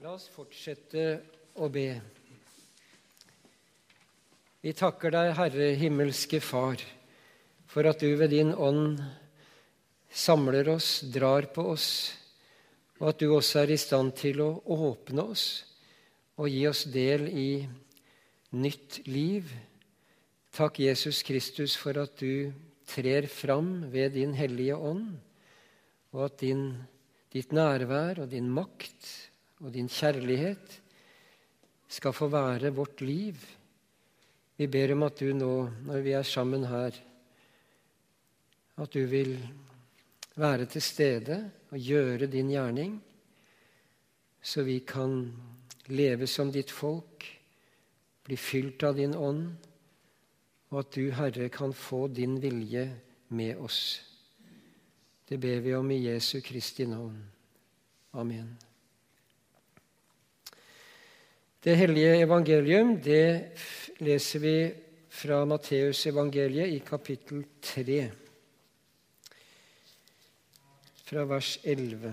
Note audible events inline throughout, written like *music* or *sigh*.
La oss fortsette å be. Vi takker deg, Herre himmelske Far, for at du ved din ånd samler oss, drar på oss, og at du også er i stand til å åpne oss og gi oss del i nytt liv. Takk, Jesus Kristus, for at du trer fram ved din hellige ånd, og at din, ditt nærvær og din makt og din kjærlighet skal få være vårt liv. Vi ber om at du nå, når vi er sammen her, at du vil være til stede og gjøre din gjerning, så vi kan leve som ditt folk, bli fylt av din ånd, og at du, Herre, kan få din vilje med oss. Det ber vi om i Jesu Kristi navn. Amen. Det hellige evangelium det leser vi fra Matteus evangeliet i kapittel 3, fra vers 11.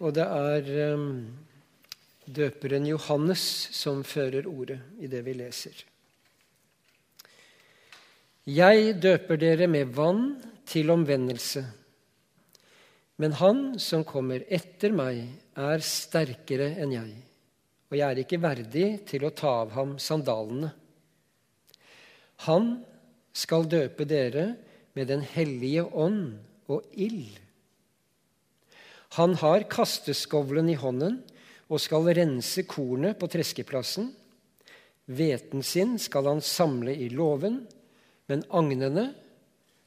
Og det er um, døperen Johannes som fører ordet i det vi leser. Jeg døper dere med vann til omvendelse. Men han som kommer etter meg, er sterkere enn jeg, og jeg er ikke verdig til å ta av ham sandalene. Han skal døpe dere med Den hellige ånd og ild. Han har kasteskovlen i hånden og skal rense kornet på treskeplassen. Hveten sin skal han samle i låven, men agnene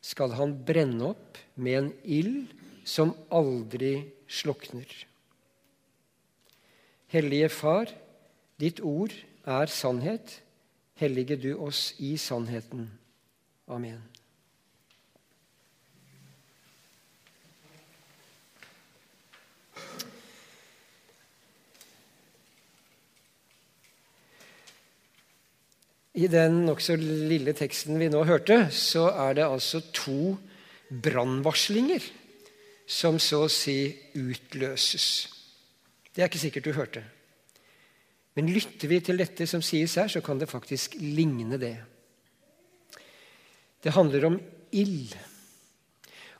skal han brenne opp med en ild som aldri slukner. Hellige Far, ditt ord er sannhet. Hellige du oss i sannheten. Amen. I den nokså lille teksten vi nå hørte, så er det altså to brannvarslinger som så å si utløses. Det er ikke sikkert du hørte. Men lytter vi til dette som sies her, så kan det faktisk ligne det. Det handler om ild.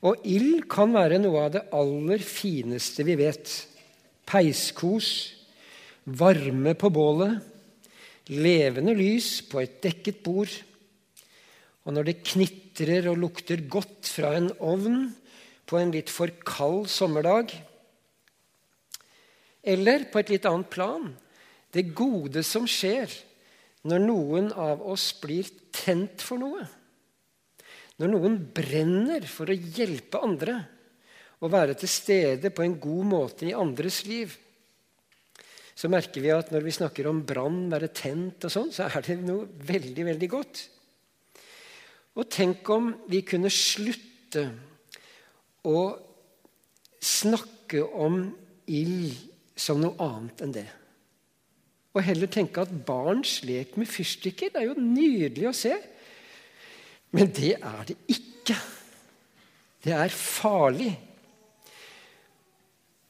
Og ild kan være noe av det aller fineste vi vet. Peiskos, varme på bålet, levende lys på et dekket bord. Og når det knitrer og lukter godt fra en ovn, på en litt for kald sommerdag. Eller på et litt annet plan det gode som skjer når noen av oss blir tent for noe. Når noen brenner for å hjelpe andre og være til stede på en god måte i andres liv. Så merker vi at når vi snakker om brann, være tent og sånn, så er det noe veldig, veldig godt. Og tenk om vi kunne slutte å snakke om ild som noe annet enn det. Og heller tenke at barns lek med fyrstikker det er jo nydelig å se. Men det er det ikke. Det er farlig.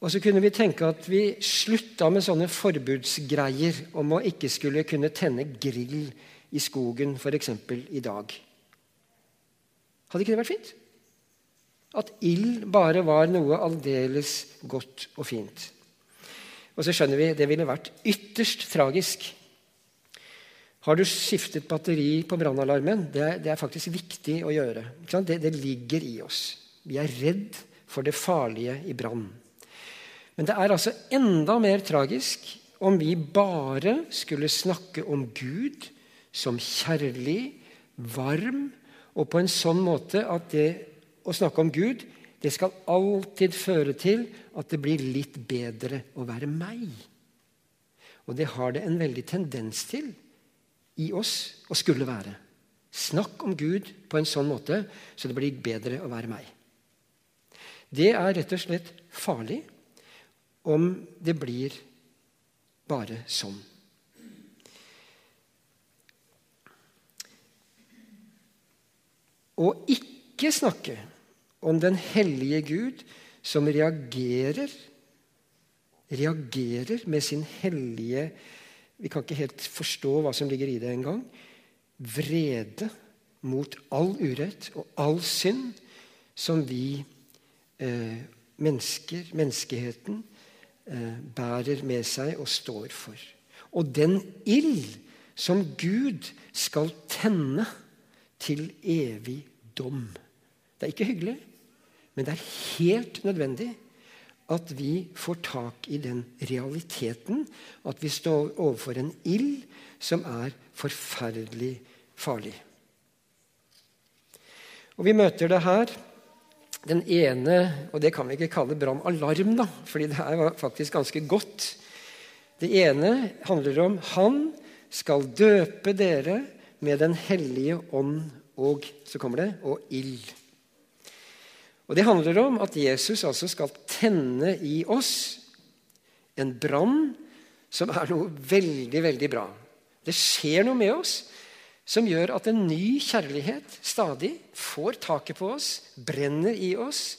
Og så kunne vi tenke at vi slutta med sånne forbudsgreier om å ikke skulle kunne tenne grill i skogen f.eks. i dag. Hadde ikke det vært fint? At ild bare var noe aldeles godt og fint. Og så skjønner vi det ville vært ytterst tragisk. Har du skiftet batteri på brannalarmen? Det, det, er faktisk viktig å gjøre. Det, det ligger i oss. Vi er redd for det farlige i brann. Men det er altså enda mer tragisk om vi bare skulle snakke om Gud som kjærlig, varm, og på en sånn måte at det å snakke om Gud, det skal alltid føre til at det blir litt bedre å være meg. Og det har det en veldig tendens til i oss å skulle være. Snakk om Gud på en sånn måte så det blir bedre å være meg. Det er rett og slett farlig om det blir bare sånn. Å ikke snakke om den hellige Gud som reagerer reagerer med sin hellige Vi kan ikke helt forstå hva som ligger i det engang. Vrede mot all urett og all synd som vi eh, mennesker, menneskeheten, eh, bærer med seg og står for. Og den ild som Gud skal tenne til evig dom. Det er ikke hyggelig, men det er helt nødvendig at vi får tak i den realiteten at vi står overfor en ild som er forferdelig farlig. Og Vi møter det her. Den ene Og det kan vi ikke kalle brannalarm, da, fordi det her var faktisk ganske godt. Det ene handler om Han skal døpe dere med Den hellige ånd og så kommer det, og ild. Og Det handler om at Jesus altså skal tenne i oss en brann som er noe veldig, veldig bra. Det skjer noe med oss som gjør at en ny kjærlighet stadig får taket på oss, brenner i oss,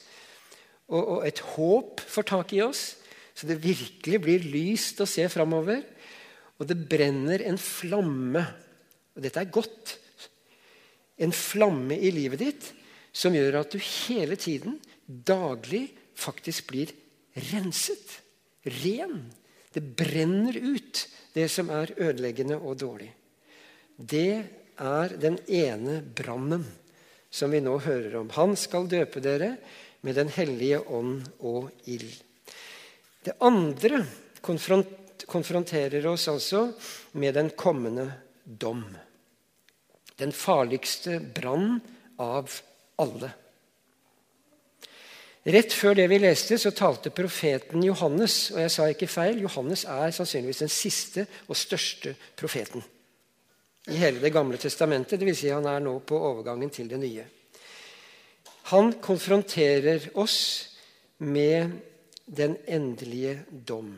og, og et håp får tak i oss, så det virkelig blir lyst å se framover. Og det brenner en flamme. Og dette er godt. En flamme i livet ditt som gjør at du hele tiden, daglig, faktisk blir renset. Ren. Det brenner ut, det som er ødeleggende og dårlig. Det er den ene brannen som vi nå hører om. Han skal døpe dere med Den hellige ånd og ild. Det andre konfronterer oss altså med den kommende dom. Den farligste brann av alle. Rett før det vi leste, så talte profeten Johannes. Og jeg sa ikke feil. Johannes er sannsynligvis den siste og største profeten i hele Det gamle testamentet. Dvs. Si han er nå på overgangen til det nye. Han konfronterer oss med den endelige dom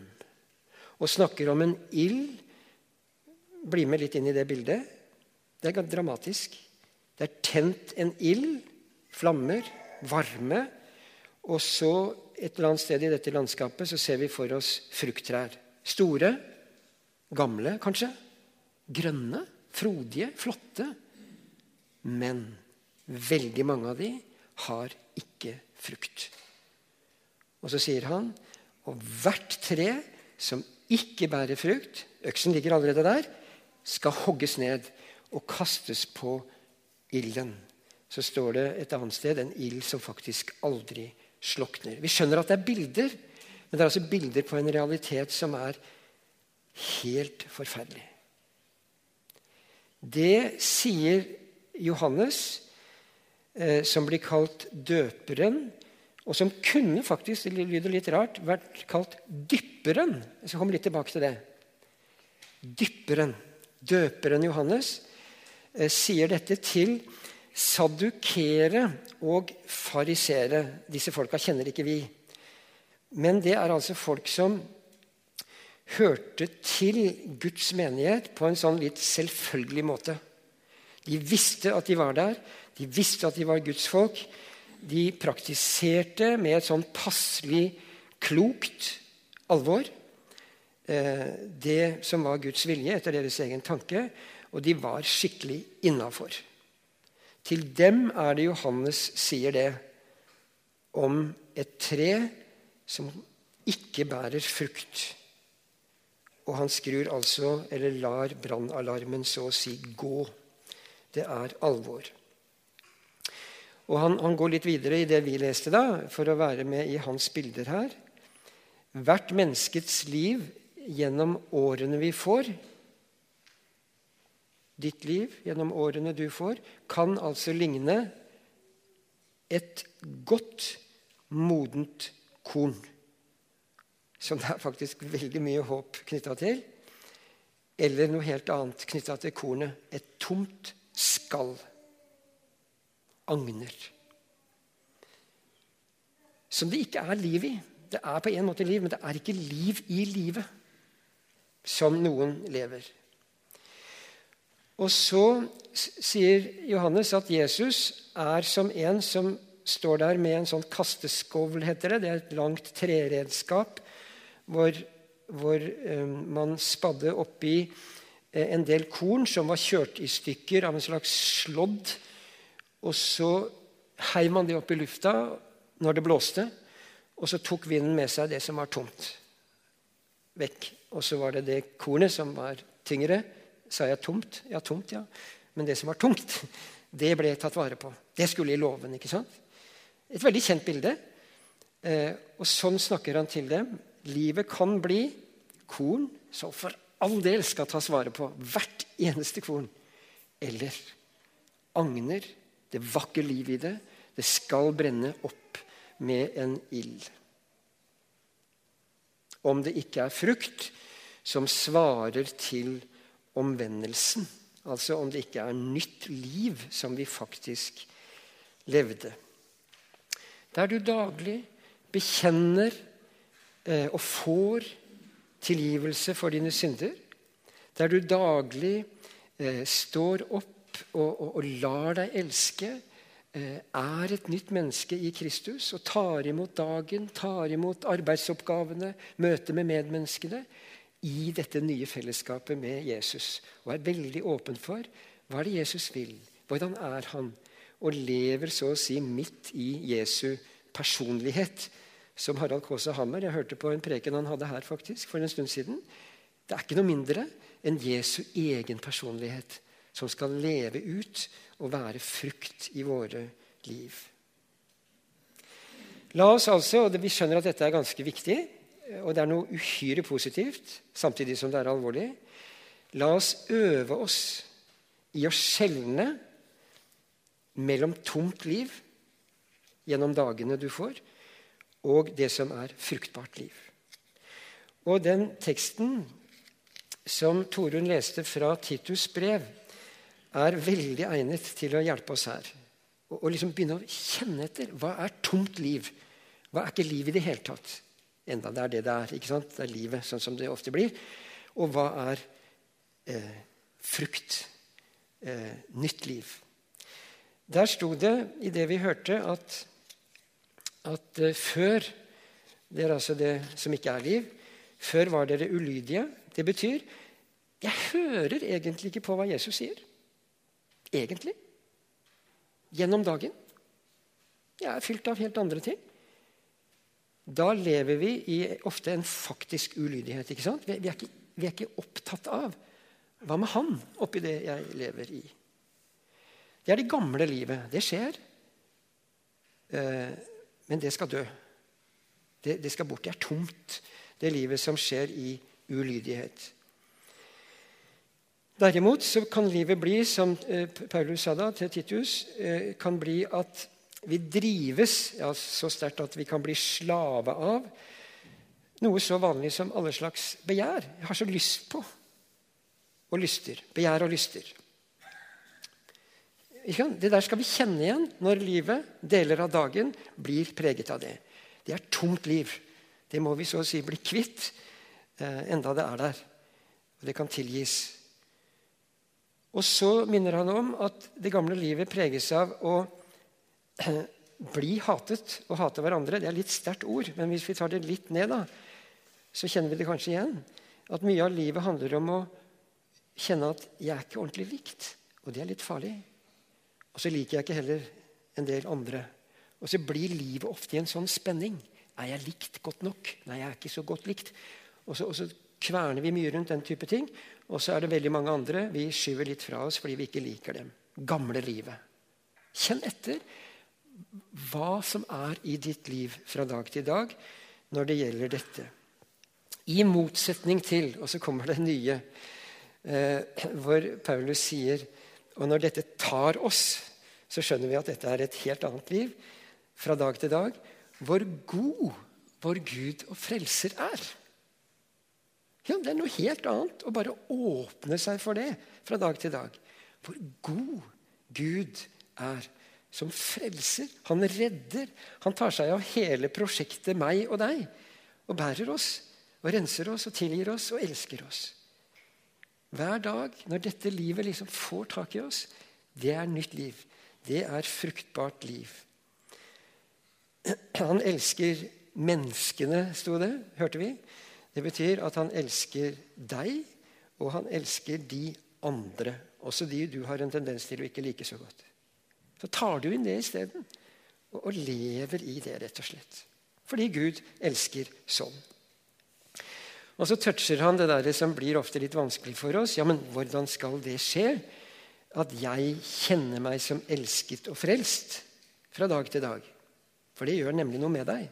og snakker om en ild. Bli med litt inn i det bildet. Det er dramatisk. Det er tent en ild flammer, varme. Og så et eller annet sted i dette landskapet så ser vi for oss frukttrær. Store, gamle kanskje. Grønne, frodige, flotte. Men veldig mange av de har ikke frukt. Og så sier han og hvert tre som ikke bærer frukt, øksen ligger allerede der, skal hogges ned og kastes på ilden så står det et annet sted en ild som faktisk aldri slukner. Vi skjønner at det er bilder, men det er altså bilder på en realitet som er helt forferdelig. Det sier Johannes, eh, som blir kalt døperen, og som kunne faktisk det lyder litt rart, vært kalt dypperen. Jeg skal komme litt tilbake til det. Dypperen, døperen Johannes, eh, sier dette til Sadukere og farisere. Disse folka kjenner ikke vi. Men det er altså folk som hørte til Guds menighet på en sånn litt selvfølgelig måte. De visste at de var der, de visste at de var Guds folk. De praktiserte med et sånn passelig klokt alvor eh, det som var Guds vilje etter deres egen tanke, og de var skikkelig innafor. Til dem er det Johannes sier det om et tre som ikke bærer frukt. Og han skrur altså, eller lar brannalarmen så å si gå. Det er alvor. Og han, han, går litt videre i det vi leste, da, for å være med i hans bilder her. Hvert menneskets liv gjennom årene vi får, ditt liv gjennom årene du får, kan altså ligne et godt, modent korn. Som det er faktisk veldig mye håp knytta til. Eller noe helt annet knytta til kornet. Et tomt skall. Agner. Som det ikke er liv i. Det er på en måte liv, men det er ikke liv i livet som noen lever. Og så sier Johannes at Jesus er som en som står der med en sånn kasteskovl, heter det. Det er et langt treredskap hvor, hvor um, man spadde oppi uh, en del korn som var kjørt i stykker av en slags slådd. Og så heiv man det opp i lufta når det blåste, og så tok vinden med seg det som var tomt, vekk. Og så var det det kornet som var tyngre. Sa jeg tomt? Ja, tomt, ja. Men det som var tungt, *laughs* det ble tatt vare på. Det skulle i låven. ikke sant? Et veldig kjent bilde. Eh, og sånn snakker han til dem. Livet kan bli korn som for all del skal tas vare på. Hvert eneste korn. Eller agner. Det vakker liv i det. Det skal brenne opp med en ild. Om det ikke er frukt som svarer til omvendelsen. Altså om det ikke er nytt liv som vi faktisk levde. Der du daglig bekjenner eh, og får tilgivelse for dine synder. Der du daglig eh, står opp og, lar deg elske. Eh, er et nytt menneske i Kristus og tar imot dagen, tar imot arbeidsoppgavene, møter med medmenneskene i dette nye fellesskapet med Jesus. Og er veldig åpen for hva er det Jesus vil. Hvordan er han? og lever så å si midt i Jesu personlighet. Som Harald Kaasa Hammer. Jeg hørte på en preken han hadde her faktisk for en stund siden. Det er ikke noe mindre enn Jesu egen personlighet som skal leve ut og være frukt i våre liv. La oss altså, og Vi skjønner at dette er ganske viktig, og det er noe uhyre positivt, samtidig som det er alvorlig. La oss øve oss i å skjelne mellom tomt liv gjennom dagene du får, og det som er fruktbart liv. Og den teksten som Torunn leste fra Titus' brev, er veldig egnet til å hjelpe oss her. Og, og liksom begynne å kjenne etter. Hva er tomt liv? Hva er ikke liv i det hele tatt? Enda det er det det er. ikke sant? Det er livet sånn som det ofte blir. Og hva er eh, frukt? Eh, nytt liv. Der sto det i det vi hørte, at, at uh, før Det er altså det som ikke er liv. Før var dere ulydige. Det betyr jeg hører egentlig ikke på hva Jesus sier. Egentlig. Gjennom dagen. Jeg er fylt av helt andre ting. Da lever vi i ofte en faktisk ulydighet. ikke sant? Vi er ikke, vi er ikke opptatt av hva med han oppi det jeg lever i. Det er det gamle livet. Det skjer. Eh, men det skal dø. Det, det, skal bort. Det er tomt, det livet som skjer i ulydighet. Derimot så kan livet bli, som eh, Paulus sa da til Titus, eh, kan bli at vi drives ja, så sterkt at vi kan bli slave av noe så vanlig som alle slags begjær. Jeg har så lyst på. Og lyster. Begjær og lyster. Det der skal vi kjenne igjen når livet, deler av dagen, blir preget av det. Det er tomt liv. Det må vi så å si bli kvitt, eh, enda det er der. Og det kan tilgis. Og så minner han om at det gamle livet preges av å bli hatet og hate hverandre. Det er litt sterkt ord, men hvis vi tar det litt ned, da, så kjenner vi det kanskje igjen. At mye av livet handler om å kjenne at 'jeg er ikke ordentlig likt'. Og det er litt farlig. Og så liker jeg ikke heller en del andre. Og så blir livet ofte i en sånn spenning. Er jeg likt godt nok? Nei, jeg er ikke så godt likt. Og så, og så kverner vi mye rundt den type ting. Og så er det veldig mange andre vi skyver litt fra oss fordi vi ikke liker dem. Gamle livet. Kjenn etter hva som er i ditt liv fra dag til dag når det gjelder dette. I motsetning til Og så kommer det nye, eh, hvor Paulus sier og når dette tar oss, så skjønner vi at dette er et helt annet liv fra dag til dag. Hvor god vår Gud og frelser er. Ja, Det er noe helt annet å bare åpne seg for det fra dag til dag. Hvor god Gud er som frelser. Han redder. Han tar seg av hele prosjektet meg og deg. Og bærer oss og renser oss og tilgir oss og elsker oss. Hver dag, når dette livet liksom får tak i oss, det er nytt liv. Det er fruktbart liv. *clears throat* Han elsker menneskene, sto det. Hørte vi? Det betyr at han elsker deg, og han elsker de andre. Også de du har en tendens til å ikke like så godt. Så tar du inn det isteden. Og, og lever i det, rett og slett. Fordi Gud elsker sånn. Og så toucher han det der som blir ofte litt vanskelig for oss. Ja, men hvordan skal det skje? At jeg kjenner meg som elsket og frelst fra dag til dag. For det gjør nemlig noe med deg.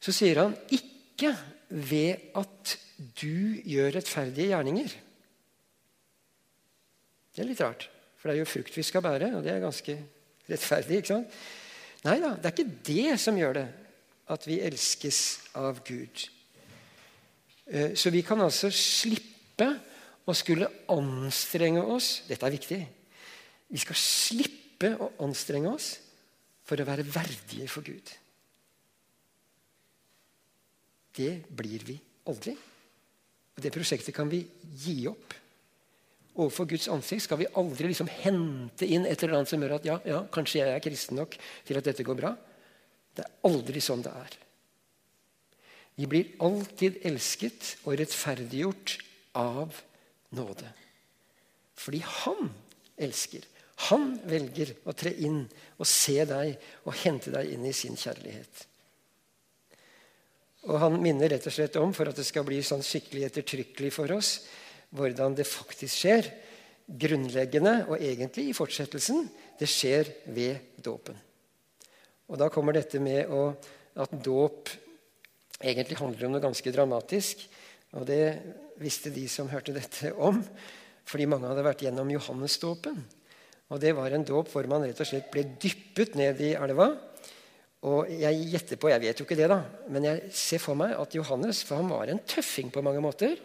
Så sier han ikke ved at du gjør rettferdige gjerninger. Det er litt rart, for det er jo frukt vi skal bære, og det er ganske rettferdig. ikke sant? Nei da, det er ikke det som gjør det at vi elskes av Gud. Eh, så vi kan altså slippe å skulle anstrenge oss Dette er viktig. Vi skal slippe å anstrenge oss for å være verdige for Gud. Det blir vi aldri. Og Det prosjektet kan vi gi opp. Overfor Guds ansikt skal vi aldri liksom hente inn et eller annet som gjør at ja, ja, kanskje jeg er kristen nok til at dette går bra. Det er aldri sånn det er. Vi blir alltid elsket og rettferdiggjort av nåde. Fordi han elsker. Han velger å tre inn og se deg og hente deg inn i sin kjærlighet. Og Han minner rett og slett om, for at det skal bli sånn skikkelig ettertrykkelig for oss, hvordan det faktisk skjer. Grunnleggende og egentlig i fortsettelsen det skjer ved dåpen. Og Da kommer dette med å, at dåp egentlig handler om noe ganske dramatisk. Og det visste de som hørte dette om, fordi mange hadde vært gjennom Johannesdåpen. Og Det var en dåp hvor man rett og slett ble dyppet ned i elva. Og Jeg gjetter på, jeg vet jo ikke det, da, men jeg ser for meg at Johannes for han var en tøffing på mange måter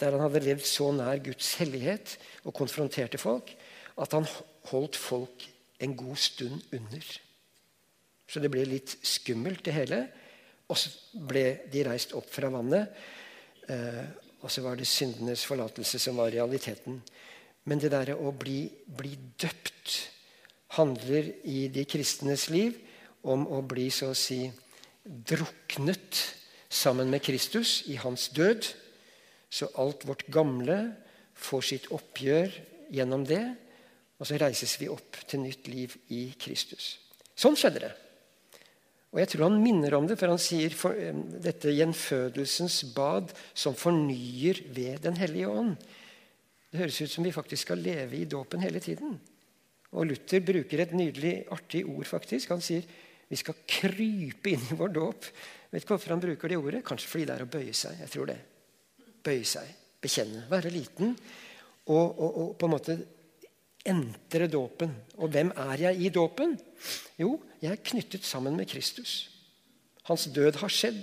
der han hadde levd så nær Guds hellighet og konfronterte folk, at han holdt folk en god stund under. Så det ble litt skummelt, det hele. Og så ble de reist opp fra vannet. Eh, og så var det syndenes forlatelse som var realiteten. Men det derre å bli, bli døpt handler i de kristnes liv om å bli så å si druknet sammen med Kristus i hans død. Så alt vårt gamle får sitt oppgjør gjennom det. Og så reises vi opp til nytt liv i Kristus. Sånn skjedde det. Og jeg tror han minner om det, for han sier for, dette gjenfødelsens bad som fornyer ved Den hellige ånd. Det høres ut som vi faktisk skal leve i dåpen hele tiden. Og Luther bruker et nydelig, artig ord. faktisk. Han sier vi skal krype inn i vår dåp. Vet ikke hvorfor han bruker det ordet. Kanskje fordi det er å bøye seg. Jeg tror det bøye seg, bekjenne, være liten. Og, og, og på en måte entre dåpen. Og hvem er jeg i dåpen? Jo, jeg er knyttet sammen med Kristus. Hans død har skjedd.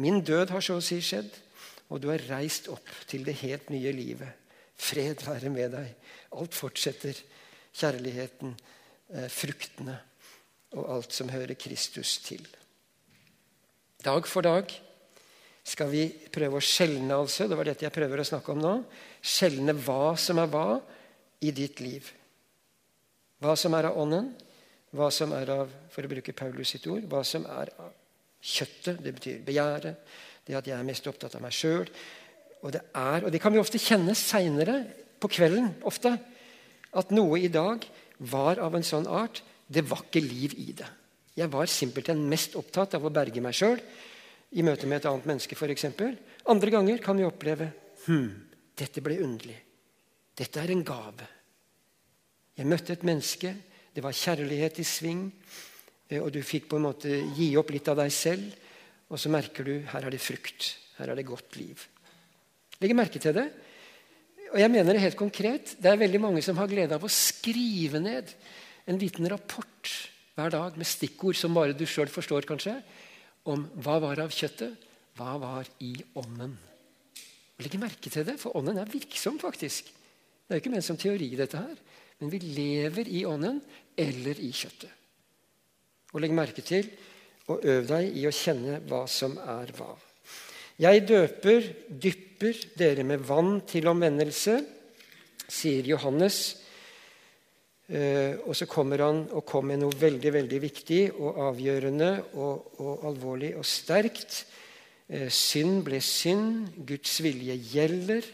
Min død har så å si skjedd. Og du er reist opp til det helt nye livet. Fred være med deg. Alt fortsetter. Kjærligheten, eh, fruktene og alt som hører Kristus til. Dag for dag skal vi prøve å skjelne, altså. Det var dette jeg prøver å snakke om nå. Skjelne hva som er hva i ditt liv. Hva som er av ånden, hva som er av for å bruke Paulus sitt ord, hva som er av kjøttet. Det betyr begjæret, det at jeg er mest opptatt av meg sjøl. Og det er, og det kan vi ofte kjenne seinere, på kvelden ofte, at noe i dag var av en sånn art. Det var ikke liv i det. Jeg var simpelthen mest opptatt av å berge meg sjøl i møte med et annet menneske f.eks. Andre ganger kan vi oppleve hm, dette ble underlig. Dette er en gave. Jeg møtte et menneske. Det var kjærlighet i sving. Eh, og du fikk på en måte gi opp litt av deg selv. Og så merker du her er det frukt. Her er det godt liv. Legg merke til det. Og jeg mener det helt konkret. Det er veldig mange som har glede av å skrive ned en liten rapport hver dag med stikkord som bare du sjøl forstår, kanskje om hva var av kjøttet, hva var i ånden. Legg merke til det, for ånden er virksom, faktisk. Det er jo ikke ment som teori, dette her. Men vi lever i ånden eller i kjøttet. Og legg merke til og øv deg i å kjenne hva som er hva. Jeg døper, dypper dere med vann til omvendelse, sier Johannes og så kommer han og kom med noe veldig veldig viktig og avgjørende og, og alvorlig og sterkt. Eh, synd ble synd. Guds vilje gjelder.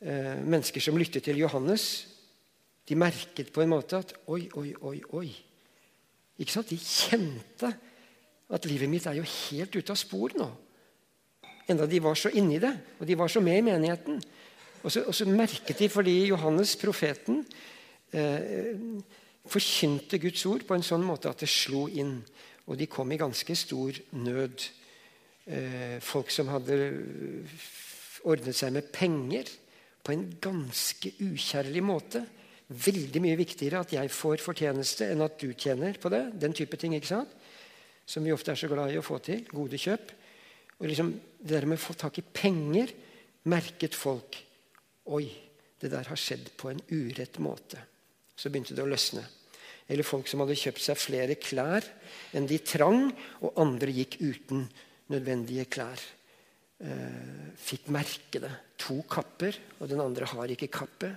Eh, mennesker som lyttet til Johannes, de merket på en måte at oi, oi, oi, oi. Ikke sant? De kjente at livet mitt er jo helt ute av spor nå. Enda de var så inni det, og de var så med i menigheten. Og så, og så merket de, fordi Johannes, profeten, eh, forkynte Guds ord på en sånn måte at det slo inn. Og de kom i ganske stor nød. Eh, folk som hadde ordnet seg med penger på en ganske ukjærlig måte. Veldig mye viktigere at jeg får fortjeneste enn at du tjener på det. Den type ting, ikke sant? Som vi ofte er så glad i å få til. Gode kjøp. Og liksom, Det der med å få tak i penger merket folk. Oi, det der har skjedd på en urett måte så begynte det å løsne. Eller folk som hadde kjøpt seg flere klær enn de trang, og andre gikk uten nødvendige klær. Eh, fikk merke det. To kapper, og den andre har ikke kappe.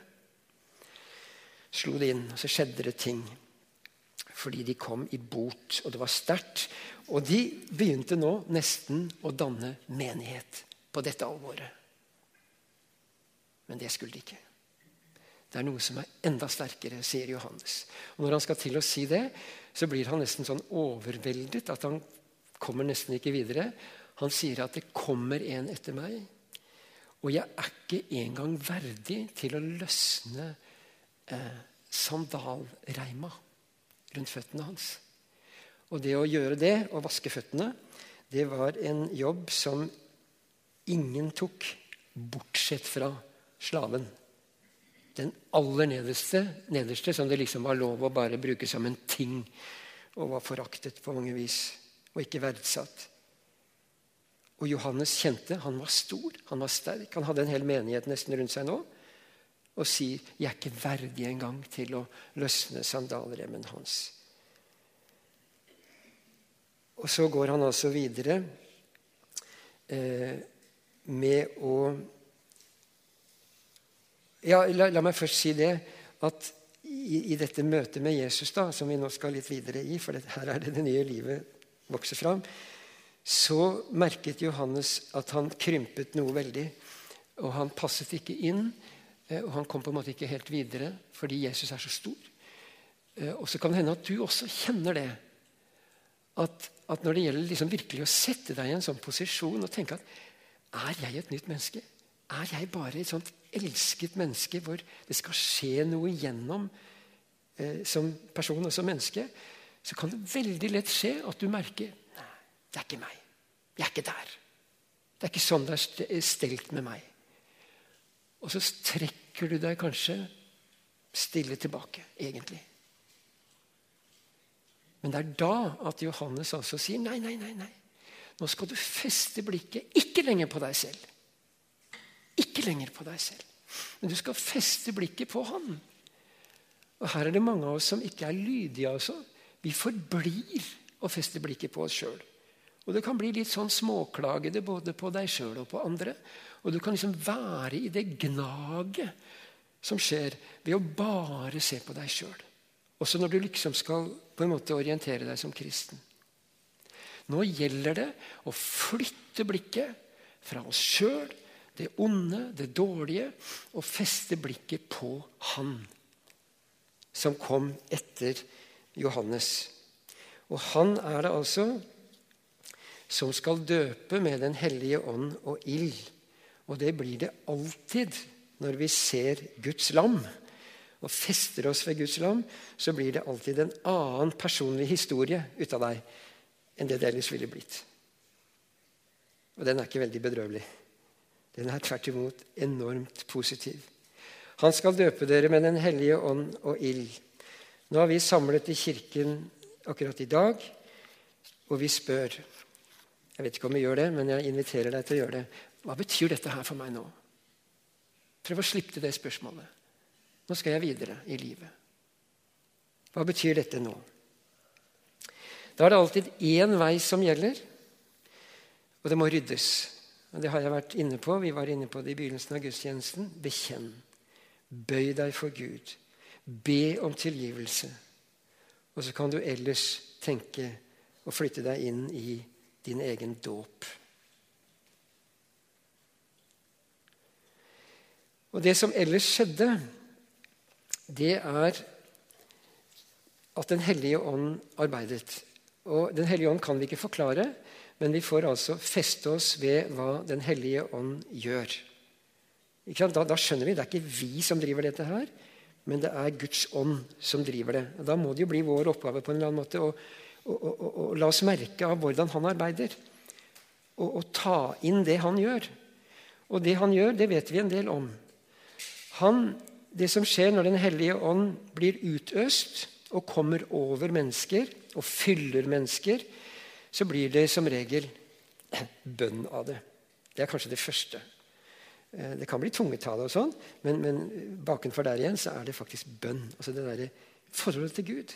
Slo det inn, og så skjedde det ting. Fordi de kom i bot, og det var sterkt. Og de begynte nå nesten å danne menighet på dette alvoret. Men det skulle de ikke. Det er noe som er enda sterkere, sier Johannes. Og Når han skal til å si det, så blir han nesten sånn overveldet at han kommer nesten ikke videre. Han sier at det kommer en etter meg, og jeg er ikke engang verdig til å løsne eh, sandalreima rundt føttene hans. Og det å gjøre det, å vaske føttene, det var en jobb som ingen tok, bortsett fra slaven den aller nederste, nederste, som det liksom var lov å bare bruke som en ting, og var foraktet på mange vis, og ikke verdsatt. Og Johannes kjente han var stor, han var sterk. Han hadde en hel menighet nesten rundt seg nå. Og sier, 'Jeg er ikke verdig engang til å løsne sandalremmen hans'. Og så går han altså videre eh, med å ja, la, la, meg først si det at i, i, dette møtet med Jesus, da, som vi nå skal litt videre i, for det, her er det det nye livet vokser fram, så merket Johannes at han krympet noe veldig. Og han passet ikke inn, eh, og han kom på en måte ikke helt videre fordi Jesus er så stor. Eh, og så kan det hende at du også kjenner det. At, at når det gjelder liksom virkelig å sette deg i en sånn posisjon og tenke at er jeg et nytt menneske? Er jeg bare et sånt elsket menneske hvor det skal skje noe gjennom eh, som person og som menneske, så kan det veldig lett skje at du merker nei, det er ikke meg. Jeg er ikke der. Det er ikke sånn det er stelt med meg. Og så trekker du deg kanskje stille tilbake, egentlig. Men det er da at Johannes altså sier nei, nei, nei. nei. Nå skal du feste blikket ikke lenger på deg selv ikke lenger på deg selv. Men du skal feste blikket på Han. Og Her er det mange av oss som ikke er lydige. altså. Vi forblir å feste blikket på oss sjøl. Og det kan bli litt sånn småklagede både på deg sjøl og på andre. Og du kan liksom være i det gnaget som skjer ved å bare se på deg sjøl. Også når du liksom skal på en måte orientere deg som kristen. Nå gjelder det å flytte blikket fra oss sjøl det onde, det dårlige, og feste blikket på Han som kom etter Johannes. Og han er det altså som skal døpe med Den hellige ånd og ild. Og det blir det alltid når vi ser Guds lam og fester oss ved Guds lam, så blir det alltid en annen personlig historie ut av deg enn det det ellers ville blitt. Og den er ikke veldig bedrøvelig. Den er tvert imot enormt positiv. Han skal døpe dere med Den hellige ånd og ild. Nå har vi samlet i kirken akkurat i dag, og vi spør Jeg vet ikke om vi gjør det, men jeg inviterer deg til å gjøre det. Hva betyr dette her for meg nå? Prøv å slippe det spørsmålet. Nå skal jeg videre i livet. Hva betyr dette nå? Da er det alltid én vei som gjelder, og det må ryddes. Og Det har jeg vært inne på. Vi var inne på det i begynnelsen av gudstjenesten. Bekjenn. Bøy deg for Gud. Be om tilgivelse. Og så kan du ellers tenke og flytte deg inn i din egen dåp. Og det som ellers skjedde, det er at Den hellige ånd arbeidet. Og Den hellige ånd kan vi ikke forklare, men vi får altså feste oss ved hva Den hellige ånd gjør. Da, da, skjønner vi det er ikke vi som driver dette her, men det er Guds ånd som driver det. Da må det jo bli vår oppgave på en eller annen måte å, å, å, å la oss merke av hvordan han arbeider. Og, og ta inn det han gjør. Og det han gjør, det vet vi en del om. Han, det som skjer når Den hellige ånd blir utøst og kommer over mennesker og fyller mennesker, så blir det som regel *clears throat* bønn av det. Det er kanskje det første. Eh, det kan bli tungetale, og sånn, men, men bakenfor der igjen så er det faktisk bønn. altså det der Forholdet til Gud.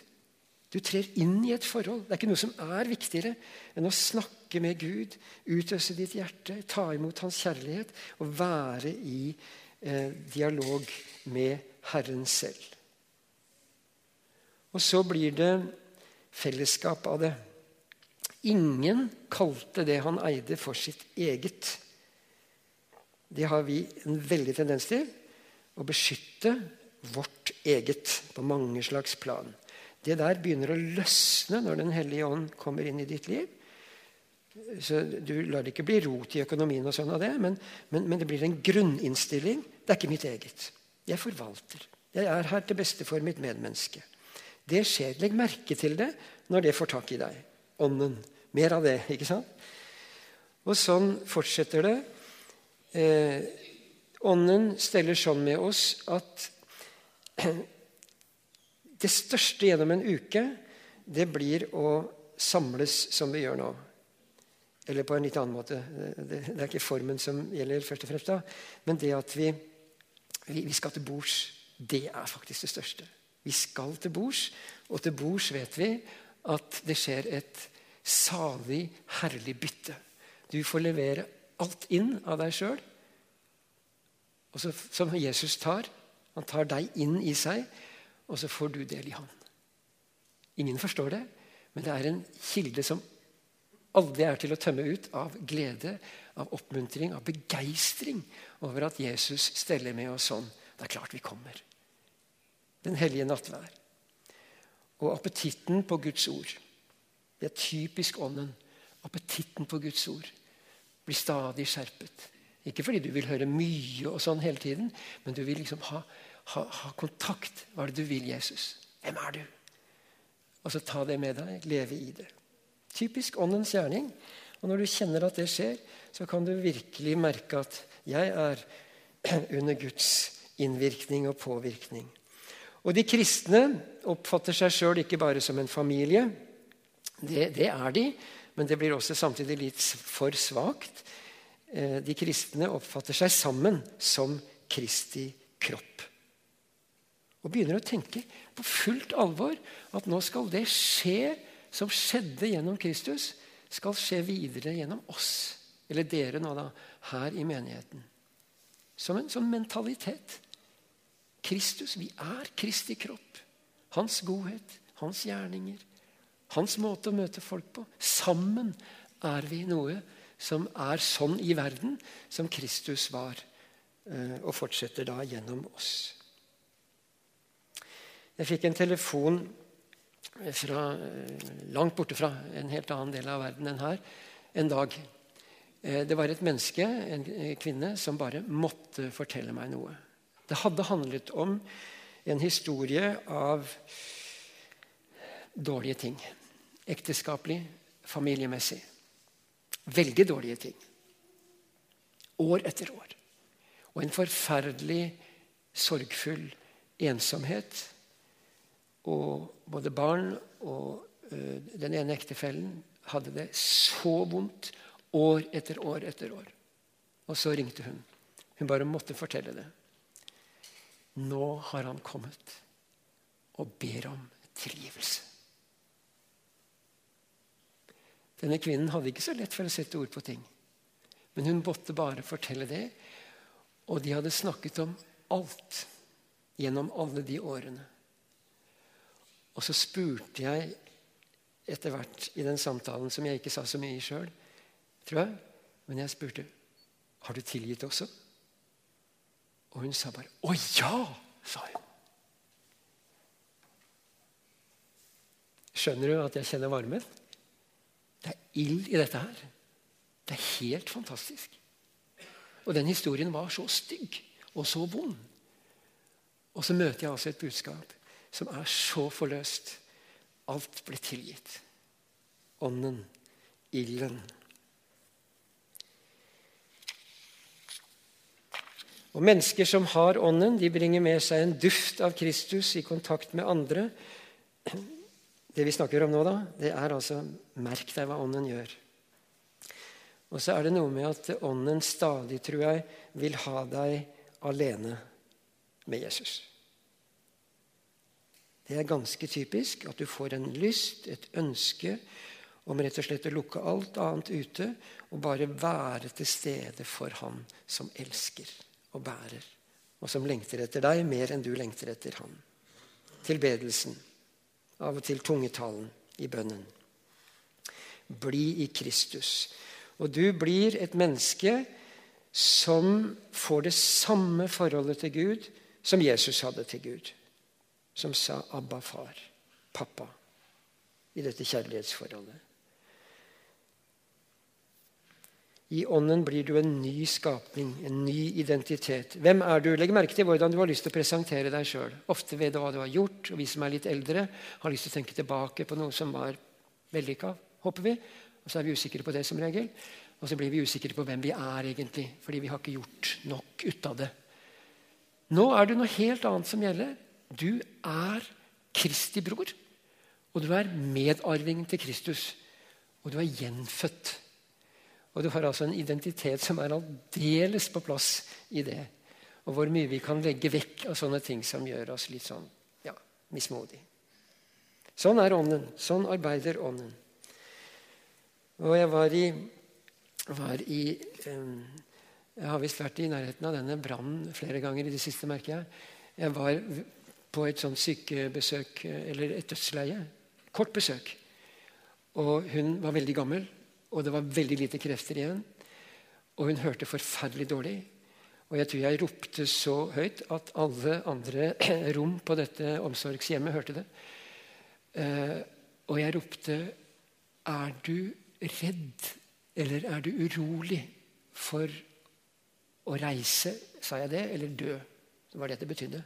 Du trer inn i et forhold. Det er ikke noe som er viktigere enn å snakke med Gud, utøse ditt hjerte, ta imot Hans kjærlighet og være i eh, dialog med Herren selv. Og så blir det fellesskap av det. Ingen kalte det han eide, for sitt eget. Det har vi en veldig tendens til. Å beskytte vårt eget på mange slags plan. Det der begynner å løsne når Den hellige ånd kommer inn i ditt liv. Så Du lar det ikke bli rot i økonomien, og sånn av det, men, men, men det blir en grunninnstilling. Det er ikke mitt eget. Jeg forvalter. Jeg er her til beste for mitt medmenneske. Det skjer. Legg merke til det når det får tak i deg. Ånden. Mer av det. ikke sant? Og sånn fortsetter det. Eh, ånden steller sånn med oss at *clears throat* det største gjennom en uke, det blir å samles som vi gjør nå. Eller på en litt annen måte. Det, det er ikke formen som gjelder, først og fremst da, men det at vi, vi, vi skal til bords, det er faktisk det største. Vi skal til bords, og til bords vet vi at det skjer et salig, herlig bytte. Du får levere alt inn av deg sjøl, som Jesus tar. Han tar deg inn i seg, og så får du del i han. Ingen forstår det, men det er en kilde som aldri er til å tømme ut av glede, av oppmuntring, av begeistring over at Jesus steller med oss sånn. Det er klart vi kommer. Den hellige nattvær. Og appetitten på Guds ord. Det er typisk ånden. Appetitten på Guds ord blir stadig skjerpet. Ikke fordi du vil høre mye og sånn hele tiden, men du vil liksom ha, ha, ha kontakt. Hva er det du vil, Jesus? Hvem er du? Og så ta det med deg. Leve i det. Typisk åndens gjerning. Og når du kjenner at det skjer, så kan du virkelig merke at jeg er *clears throat* under Guds innvirkning og påvirkning. Og de kristne oppfatter seg sjøl ikke bare som en familie. Det, det, er de, men det blir også samtidig litt for svakt. Eh, de kristne oppfatter seg sammen som Kristi kropp. Og begynner å tenke på fullt alvor at nå skal det skje som skjedde gjennom Kristus, skal skje videre gjennom oss. Eller dere nå, da, her i menigheten. Som en sånn mentalitet. Kristus, vi er Kristi kropp. Hans godhet, hans gjerninger, hans måte å møte folk på. Sammen er vi noe som er sånn i verden som Kristus var, eh, og fortsetter da gjennom oss. Jeg fikk en telefon fra eh, langt borte fra en helt annen del av verden enn her en dag. Eh, det var et menneske, en kvinne, som bare måtte fortelle meg noe. Det hadde handlet om en historie av dårlige ting. Ekteskapelig, familiemessig. Veldig dårlige ting. År etter år. Og en forferdelig sorgfull ensomhet. Og både barn og ø, den ene ektefellen hadde det så vondt år etter år etter år. Og så ringte hun. Hun bare måtte fortelle det. Nå har han kommet og ber om tilgivelse. Denne kvinnen hadde ikke så lett for å sette ord på ting. Men hun måtte bare fortelle det. Og de hadde snakket om alt gjennom alle de årene. Og så spurte jeg etter hvert i den samtalen, som jeg ikke sa så mye i sjøl, tror jeg, men jeg spurte har du tilgitt også. Og hun sa bare 'Å ja', sa hun. Skjønner du at jeg kjenner varmen? Det er ild i dette her. Det er helt fantastisk. Og den historien var så stygg og så vond. Og så møter jeg altså et budskap som er så forløst. Alt ble tilgitt. Ånden, ilden. Og Mennesker som har Ånden, de bringer med seg en duft av Kristus i kontakt med andre. Det vi snakker om nå, da, det er altså merk deg hva Ånden gjør. Og så er det noe med at Ånden stadig, tror jeg, vil ha deg alene med Jesus. Det er ganske typisk at du får en lyst, et ønske, om rett og slett å lukke alt annet ute og bare være til stede for Han som elsker og bærer, og som lengter etter deg mer enn du lengter etter ham. Tilbedelsen, av og til tungetalen i bønnen. Bli i Kristus. Og du blir et menneske som får det samme forholdet til Gud som Jesus hadde til Gud. Som sa 'Abba, far', pappa, i dette kjærlighetsforholdet. I ånden blir du en ny skapning, en ny identitet. Hvem er du? Legg merke til hvordan du har lyst til å presentere deg sjøl. Ofte ved hva du har gjort. Og vi som er litt eldre, har lyst til å tenke tilbake på noe som var vellykka, håper vi. Og så er vi usikre på det som regel. Og så blir vi usikre på hvem vi er egentlig, fordi vi har ikke gjort nok ut av det. Nå er det noe helt annet som gjelder. Du er Kristi bror. Og du er medarvingen til Kristus. Og du er gjenfødt. Og du har altså en identitet som er aldeles på plass i det. Og hvor mye vi kan legge vekk av sånne ting som gjør oss litt sånn ja, mismodig. Sånn er ånden. Sånn arbeider ånden. Og jeg var i, var i Jeg har visst vært i nærheten av denne brannen flere ganger i det siste, merker jeg. Jeg var på et sånt sykebesøk, eller et dødsleie. Kort besøk. Og hun var veldig gammel, og det var veldig lite krefter igjen. Og hun hørte forferdelig dårlig. Og jeg tror jeg ropte så høyt at alle andre *clears throat* rom på dette omsorgshjemmet hørte det. Eh, og jeg ropte Er du redd, eller er du urolig for å reise? Sa jeg det? Eller dø? Det var det det betydde.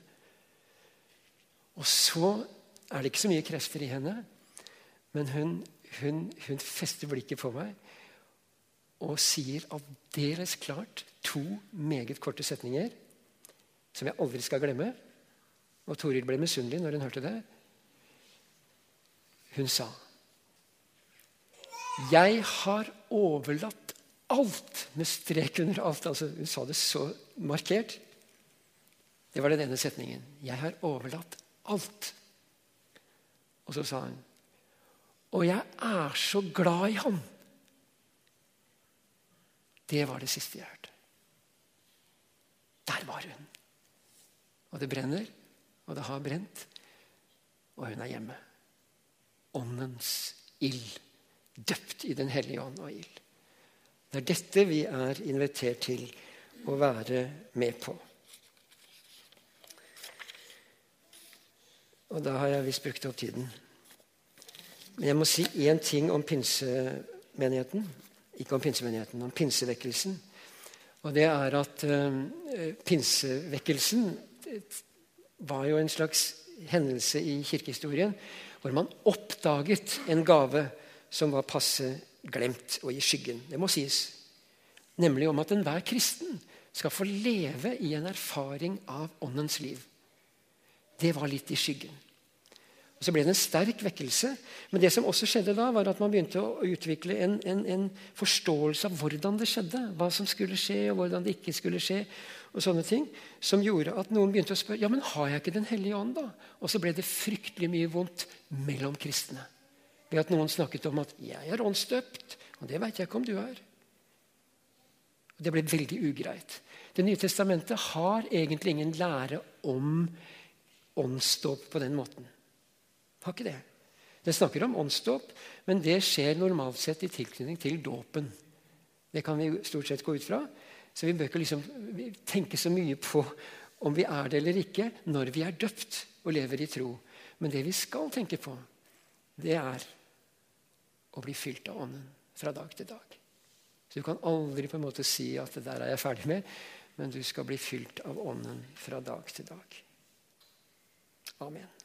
Og så er det ikke så mye krefter i henne, men hun, hun, hun fester blikket på meg og sier aldeles klart to meget korte setninger som jeg aldri skal glemme. Og Toril ble misunnelig når hun hørte det. Hun sa jeg har overlatt alt med strek under alt. Altså, hun sa det så markert. Det var den ene setningen. Jeg har overlatt alt. Og så sa hun Og jeg er så glad i ham. Det var det siste jeg hørte. Der var hun. Og det brenner, og det har brent, og hun er hjemme. Åndens ild døpt i Den hellige ånd og ild. Det er dette vi er invitert til å være med på. Og da har jeg visst brukt opp tiden. Men jeg må si én ting om pinsemenigheten. Ikke om pinsemenigheten, om pinsevekkelsen. Og det er at uh, pinsevekkelsen var jo en slags hendelse i kirkehistorien hvor man oppdaget en gave som var passe glemt og i skyggen. Det må sies. Nemlig om at enhver kristen skal få leve i en erfaring av Åndens liv. Det var litt i skyggen. Og Så ble det en sterk vekkelse. Men det som også skjedde da, var at man begynte å utvikle en, en, en forståelse av hvordan det skjedde. Hva som skulle skje, og hvordan det ikke skulle skje. og sånne ting, Som gjorde at noen begynte å spørre ja, men har jeg ikke Den hellige ånd. da? Og så ble det fryktelig mye vondt mellom kristne ved at noen snakket om at 'jeg er åndsdøpt', og det veit jeg ikke om du er. Og Det ble veldig ugreit. Det nye testamentet har egentlig ingen lære om åndsdåp på den måten. Har ikke det. Det snakker om åndsdåp, men det skjer normalt sett i tilknytning til dåpen. Det kan vi stort sett gå ut fra. Så vi bør ikke liksom tenke så mye på om vi er det eller ikke når vi er døpt og lever i tro. Men det vi skal tenke på, det er å bli fylt av Ånden fra dag til dag. Så Du kan aldri på en måte si at 'det der er jeg ferdig med', men du skal bli fylt av Ånden fra dag til dag. Amen.